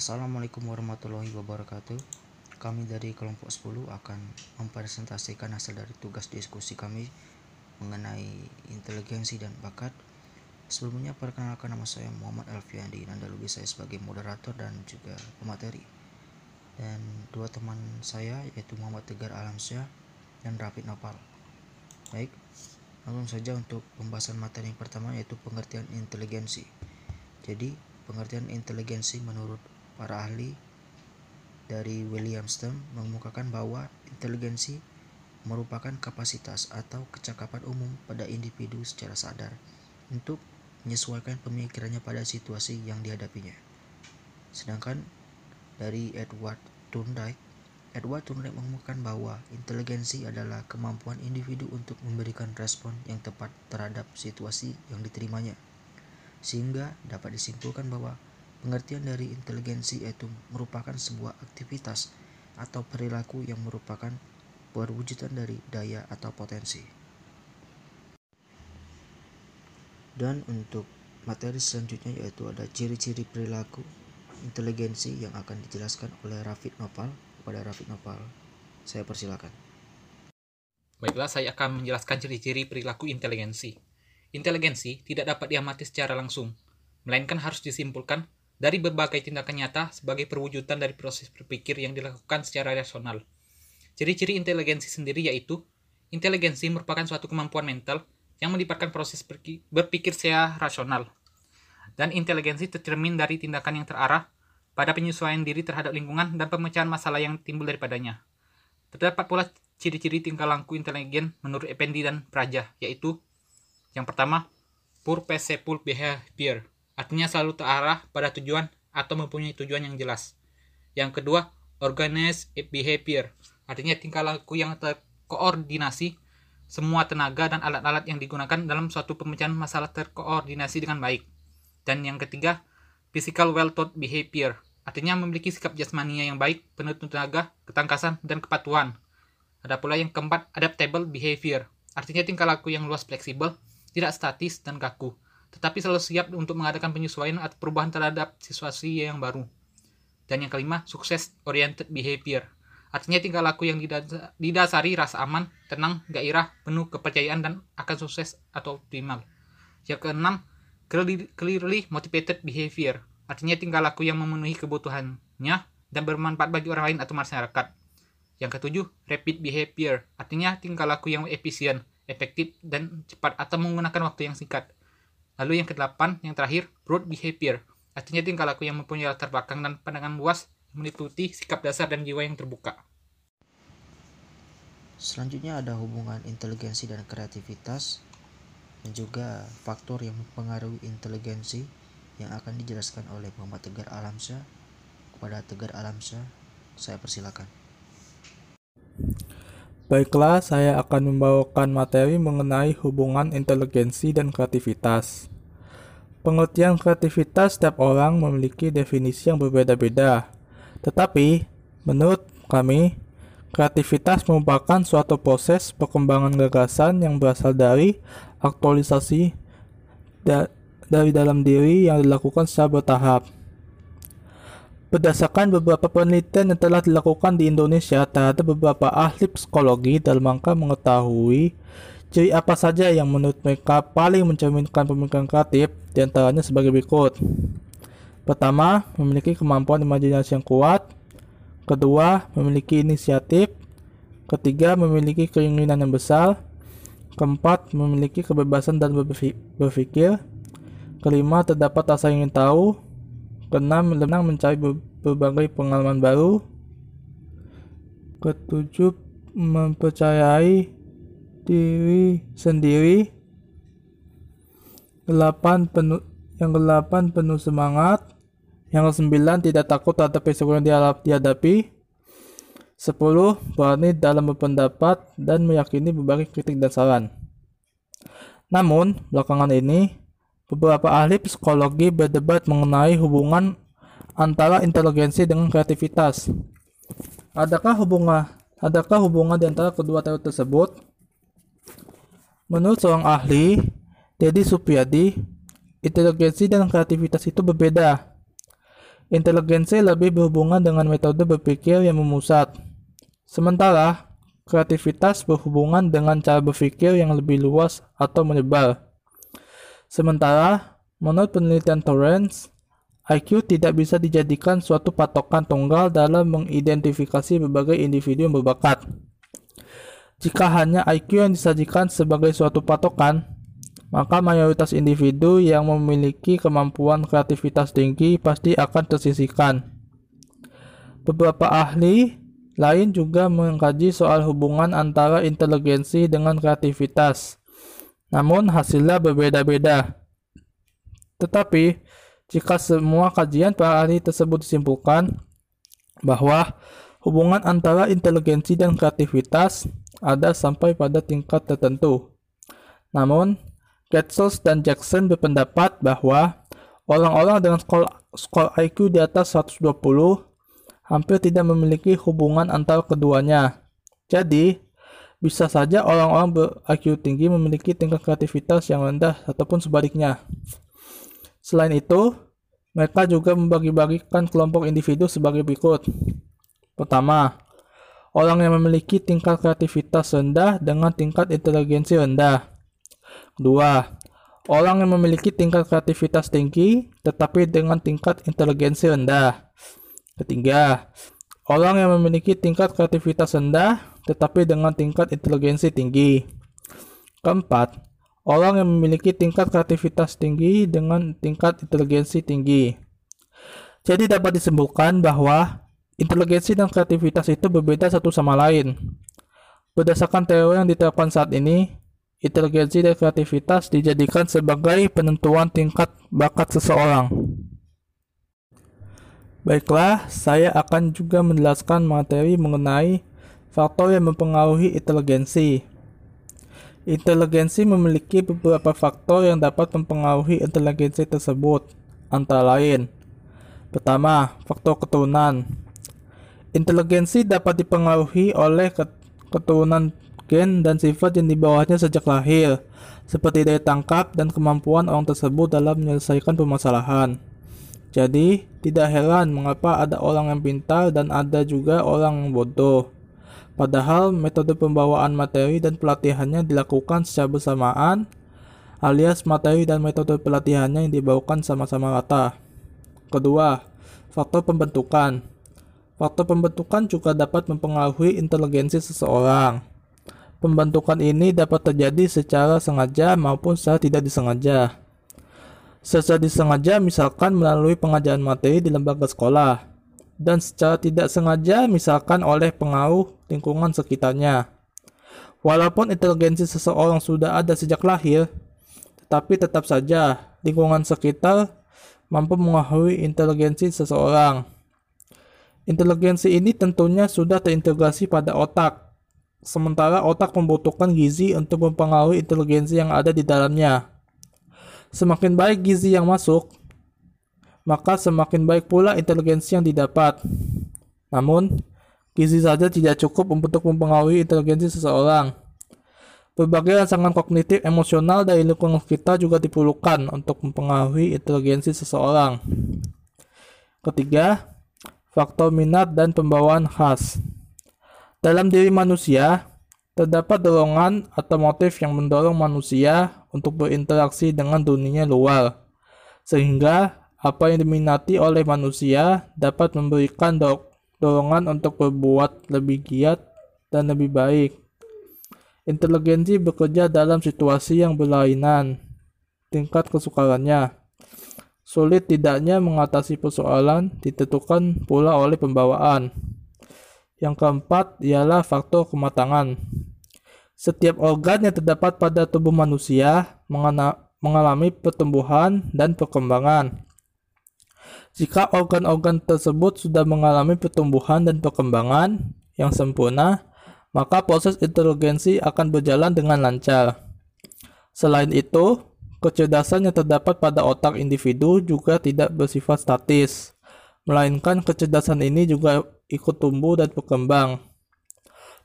Assalamualaikum warahmatullahi wabarakatuh. Kami dari kelompok 10 akan mempresentasikan hasil dari tugas diskusi kami mengenai inteligensi dan bakat. Sebelumnya perkenalkan nama saya Muhammad Alfiandi Nandalubi saya sebagai moderator dan juga pemateri. Dan dua teman saya yaitu Muhammad Tegar Alamsyah dan Rafid Nopal. Baik, langsung saja untuk pembahasan materi yang pertama yaitu pengertian inteligensi. Jadi, pengertian inteligensi menurut para ahli dari William Stem mengemukakan bahwa inteligensi merupakan kapasitas atau kecakapan umum pada individu secara sadar untuk menyesuaikan pemikirannya pada situasi yang dihadapinya. Sedangkan dari Edward Thorndike, Edward Thorndike mengemukakan bahwa inteligensi adalah kemampuan individu untuk memberikan respon yang tepat terhadap situasi yang diterimanya. Sehingga dapat disimpulkan bahwa pengertian dari inteligensi yaitu merupakan sebuah aktivitas atau perilaku yang merupakan perwujudan dari daya atau potensi. Dan untuk materi selanjutnya yaitu ada ciri-ciri perilaku inteligensi yang akan dijelaskan oleh Rafid Nopal kepada Rafid Nopal. Saya persilakan. Baiklah, saya akan menjelaskan ciri-ciri perilaku inteligensi. Inteligensi tidak dapat diamati secara langsung, melainkan harus disimpulkan dari berbagai tindakan nyata sebagai perwujudan dari proses berpikir yang dilakukan secara rasional. Ciri-ciri inteligensi sendiri yaitu inteligensi merupakan suatu kemampuan mental yang melibatkan proses berpikir secara rasional. Dan inteligensi tercermin dari tindakan yang terarah pada penyesuaian diri terhadap lingkungan dan pemecahan masalah yang timbul daripadanya. Terdapat pula ciri-ciri tingkah laku inteligen menurut Effendi dan Praja, yaitu yang pertama, purposeful behavior, artinya selalu terarah pada tujuan atau mempunyai tujuan yang jelas. Yang kedua, organized behavior, Artinya tingkah laku yang terkoordinasi, semua tenaga dan alat-alat yang digunakan dalam suatu pemecahan masalah terkoordinasi dengan baik. Dan yang ketiga, physical well-taught behavior. Artinya memiliki sikap jasmania yang baik, penuh tenaga, ketangkasan, dan kepatuhan. Ada pula yang keempat, adaptable behavior. Artinya tingkah laku yang luas fleksibel, tidak statis dan kaku, tetapi selalu siap untuk mengadakan penyesuaian atau perubahan terhadap situasi yang baru. Dan yang kelima, success oriented behavior. Artinya tingkah laku yang didasari rasa aman, tenang, gairah, penuh kepercayaan dan akan sukses atau optimal. Yang keenam, clearly motivated behavior. Artinya tingkah laku yang memenuhi kebutuhannya dan bermanfaat bagi orang lain atau masyarakat. Yang ketujuh, rapid behavior. Artinya tingkah laku yang efisien, efektif, dan cepat atau menggunakan waktu yang singkat. Lalu yang kedelapan, yang terakhir, broad behavior. Artinya tingkah laku yang mempunyai latar belakang dan pandangan luas meliputi sikap dasar dan jiwa yang terbuka. Selanjutnya ada hubungan inteligensi dan kreativitas dan juga faktor yang mempengaruhi inteligensi yang akan dijelaskan oleh Muhammad Tegar Alamsyah kepada Tegar Alamsyah saya persilakan. Baiklah, saya akan membawakan materi mengenai hubungan inteligensi dan kreativitas. Pengertian kreativitas setiap orang memiliki definisi yang berbeda-beda. Tetapi, menurut kami, kreativitas merupakan suatu proses perkembangan gagasan yang berasal dari aktualisasi da dari dalam diri yang dilakukan secara bertahap. Berdasarkan beberapa penelitian yang telah dilakukan di Indonesia terhadap beberapa ahli psikologi dalam rangka mengetahui ciri apa saja yang menurut mereka paling mencerminkan pemikiran kreatif, di antaranya sebagai berikut. Pertama, memiliki kemampuan imajinasi yang kuat. Kedua, memiliki inisiatif. Ketiga, memiliki keinginan yang besar. Keempat, memiliki kebebasan dan berpikir. Kelima, terdapat rasa ingin tahu. Keenam, menang mencari berbagai pengalaman baru. Ketujuh, mempercayai diri sendiri. Delapan, penuh, yang kedelapan penuh semangat. Yang kesembilan, tidak takut terhadap risiko yang dihadapi. Sepuluh, berani dalam berpendapat dan meyakini berbagai kritik dan saran. Namun, belakangan ini, beberapa ahli psikologi berdebat mengenai hubungan antara inteligensi dengan kreativitas. Adakah hubungan adakah hubungan di antara kedua teori tersebut? Menurut seorang ahli, Dedi Supriyadi, inteligensi dan kreativitas itu berbeda. Inteligensi lebih berhubungan dengan metode berpikir yang memusat. Sementara, kreativitas berhubungan dengan cara berpikir yang lebih luas atau menyebar. Sementara, menurut penelitian Torrance, IQ tidak bisa dijadikan suatu patokan tunggal dalam mengidentifikasi berbagai individu yang berbakat. Jika hanya IQ yang disajikan sebagai suatu patokan, maka mayoritas individu yang memiliki kemampuan kreativitas tinggi pasti akan tersisihkan. Beberapa ahli lain juga mengkaji soal hubungan antara inteligensi dengan kreativitas. Namun hasilnya berbeda-beda. Tetapi, jika semua kajian para ahli tersebut disimpulkan bahwa hubungan antara inteligensi dan kreativitas ada sampai pada tingkat tertentu. Namun, Getzels dan Jackson berpendapat bahwa orang-orang dengan skor, skor IQ di atas 120 hampir tidak memiliki hubungan antara keduanya. Jadi, bisa saja orang-orang ber-IQ tinggi memiliki tingkat kreativitas yang rendah ataupun sebaliknya. Selain itu, mereka juga membagi-bagikan kelompok individu sebagai berikut. Pertama, orang yang memiliki tingkat kreativitas rendah dengan tingkat inteligensi rendah. Kedua, orang yang memiliki tingkat kreativitas tinggi tetapi dengan tingkat inteligensi rendah. Ketiga, orang yang memiliki tingkat kreativitas rendah tetapi dengan tingkat inteligensi tinggi. Keempat, orang yang memiliki tingkat kreativitas tinggi dengan tingkat inteligensi tinggi. Jadi dapat disimpulkan bahwa inteligensi dan kreativitas itu berbeda satu sama lain. Berdasarkan teori yang diterapkan saat ini, inteligensi dan kreativitas dijadikan sebagai penentuan tingkat bakat seseorang. Baiklah, saya akan juga menjelaskan materi mengenai faktor yang mempengaruhi inteligensi. Inteligensi memiliki beberapa faktor yang dapat mempengaruhi inteligensi tersebut, antara lain. Pertama, faktor keturunan. Inteligensi dapat dipengaruhi oleh keturunan gen dan sifat yang di bawahnya sejak lahir, seperti daya tangkap dan kemampuan orang tersebut dalam menyelesaikan permasalahan. Jadi, tidak heran mengapa ada orang yang pintar dan ada juga orang yang bodoh. Padahal metode pembawaan materi dan pelatihannya dilakukan secara bersamaan, alias materi dan metode pelatihannya yang dibawakan sama-sama rata. Kedua, faktor pembentukan. Faktor pembentukan juga dapat mempengaruhi inteligensi seseorang. Pembentukan ini dapat terjadi secara sengaja maupun secara tidak disengaja. Secara disengaja misalkan melalui pengajaran materi di lembaga sekolah, dan secara tidak sengaja misalkan oleh pengaruh lingkungan sekitarnya. Walaupun inteligensi seseorang sudah ada sejak lahir, tetapi tetap saja lingkungan sekitar mampu mengaruhi inteligensi seseorang. Inteligensi ini tentunya sudah terintegrasi pada otak, sementara otak membutuhkan gizi untuk mempengaruhi inteligensi yang ada di dalamnya. Semakin baik gizi yang masuk, maka semakin baik pula inteligensi yang didapat. Namun, gizi saja tidak cukup untuk mempengaruhi inteligensi seseorang. Berbagai rangsangan kognitif emosional dari lingkungan kita juga diperlukan untuk mempengaruhi inteligensi seseorang. Ketiga, faktor minat dan pembawaan khas. Dalam diri manusia, terdapat dorongan atau motif yang mendorong manusia untuk berinteraksi dengan dunia luar, sehingga apa yang diminati oleh manusia dapat memberikan do dorongan untuk berbuat lebih giat dan lebih baik. Inteligensi bekerja dalam situasi yang berlainan, tingkat kesukarannya. Sulit tidaknya mengatasi persoalan ditentukan pula oleh pembawaan. Yang keempat ialah faktor kematangan. Setiap organ yang terdapat pada tubuh manusia mengalami pertumbuhan dan perkembangan. Jika organ-organ tersebut sudah mengalami pertumbuhan dan perkembangan yang sempurna, maka proses inteligensi akan berjalan dengan lancar. Selain itu, kecerdasan yang terdapat pada otak individu juga tidak bersifat statis, melainkan kecerdasan ini juga ikut tumbuh dan berkembang.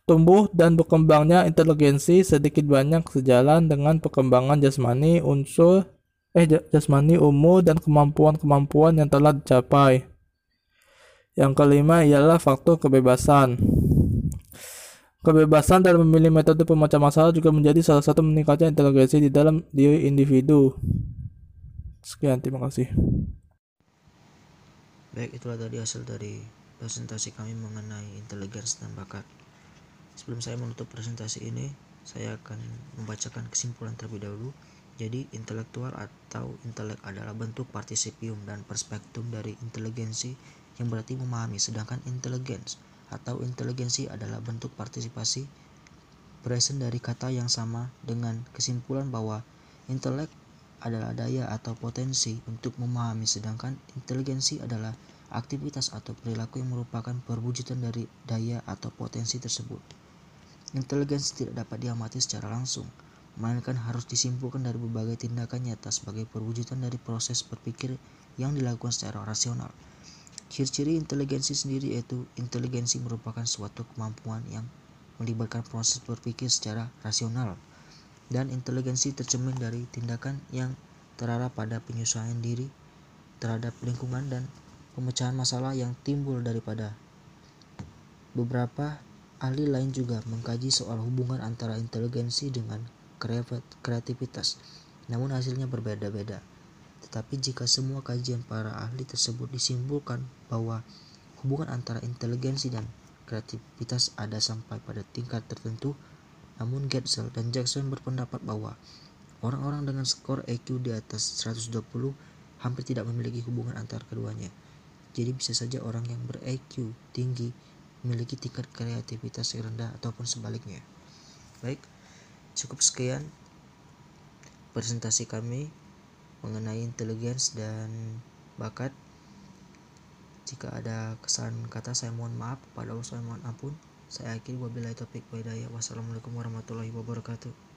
Tumbuh dan berkembangnya inteligensi sedikit banyak sejalan dengan perkembangan jasmani unsur eh jasmani umur dan kemampuan-kemampuan yang telah dicapai. Yang kelima ialah faktor kebebasan. Kebebasan dalam memilih metode pemecah masalah juga menjadi salah satu meningkatnya inteligensi di dalam diri individu. Sekian, terima kasih. Baik, itulah tadi hasil dari presentasi kami mengenai inteligens dan bakat. Sebelum saya menutup presentasi ini, saya akan membacakan kesimpulan terlebih dahulu. Jadi, intelektual atau intelek adalah bentuk partisipium dan perspektum dari inteligensi yang berarti memahami, sedangkan intelligens atau inteligensi adalah bentuk partisipasi present dari kata yang sama dengan kesimpulan bahwa intelek adalah daya atau potensi untuk memahami. Sedangkan inteligensi adalah aktivitas atau perilaku yang merupakan perwujudan dari daya atau potensi tersebut. Inteligensi tidak dapat diamati secara langsung, melainkan harus disimpulkan dari berbagai tindakan nyata sebagai perwujudan dari proses berpikir yang dilakukan secara rasional. Ciri-ciri inteligensi sendiri yaitu inteligensi merupakan suatu kemampuan yang melibatkan proses berpikir secara rasional dan inteligensi tercermin dari tindakan yang terarah pada penyesuaian diri terhadap lingkungan dan pemecahan masalah yang timbul daripada beberapa ahli lain juga mengkaji soal hubungan antara inteligensi dengan kreativitas namun hasilnya berbeda-beda tetapi jika semua kajian para ahli tersebut disimpulkan bahwa hubungan antara inteligensi dan kreativitas ada sampai pada tingkat tertentu, namun Getzel dan Jackson berpendapat bahwa orang-orang dengan skor EQ di atas 120 hampir tidak memiliki hubungan antara keduanya. Jadi bisa saja orang yang ber-EQ tinggi memiliki tingkat kreativitas yang rendah ataupun sebaliknya. Baik, cukup sekian presentasi kami mengenai inteligens dan bakat. Jika ada kesalahan kata saya mohon maaf, pada Allah saya mohon ampun. Saya akhiri wabillahi taufiq wa hidayah. Wassalamualaikum warahmatullahi wabarakatuh.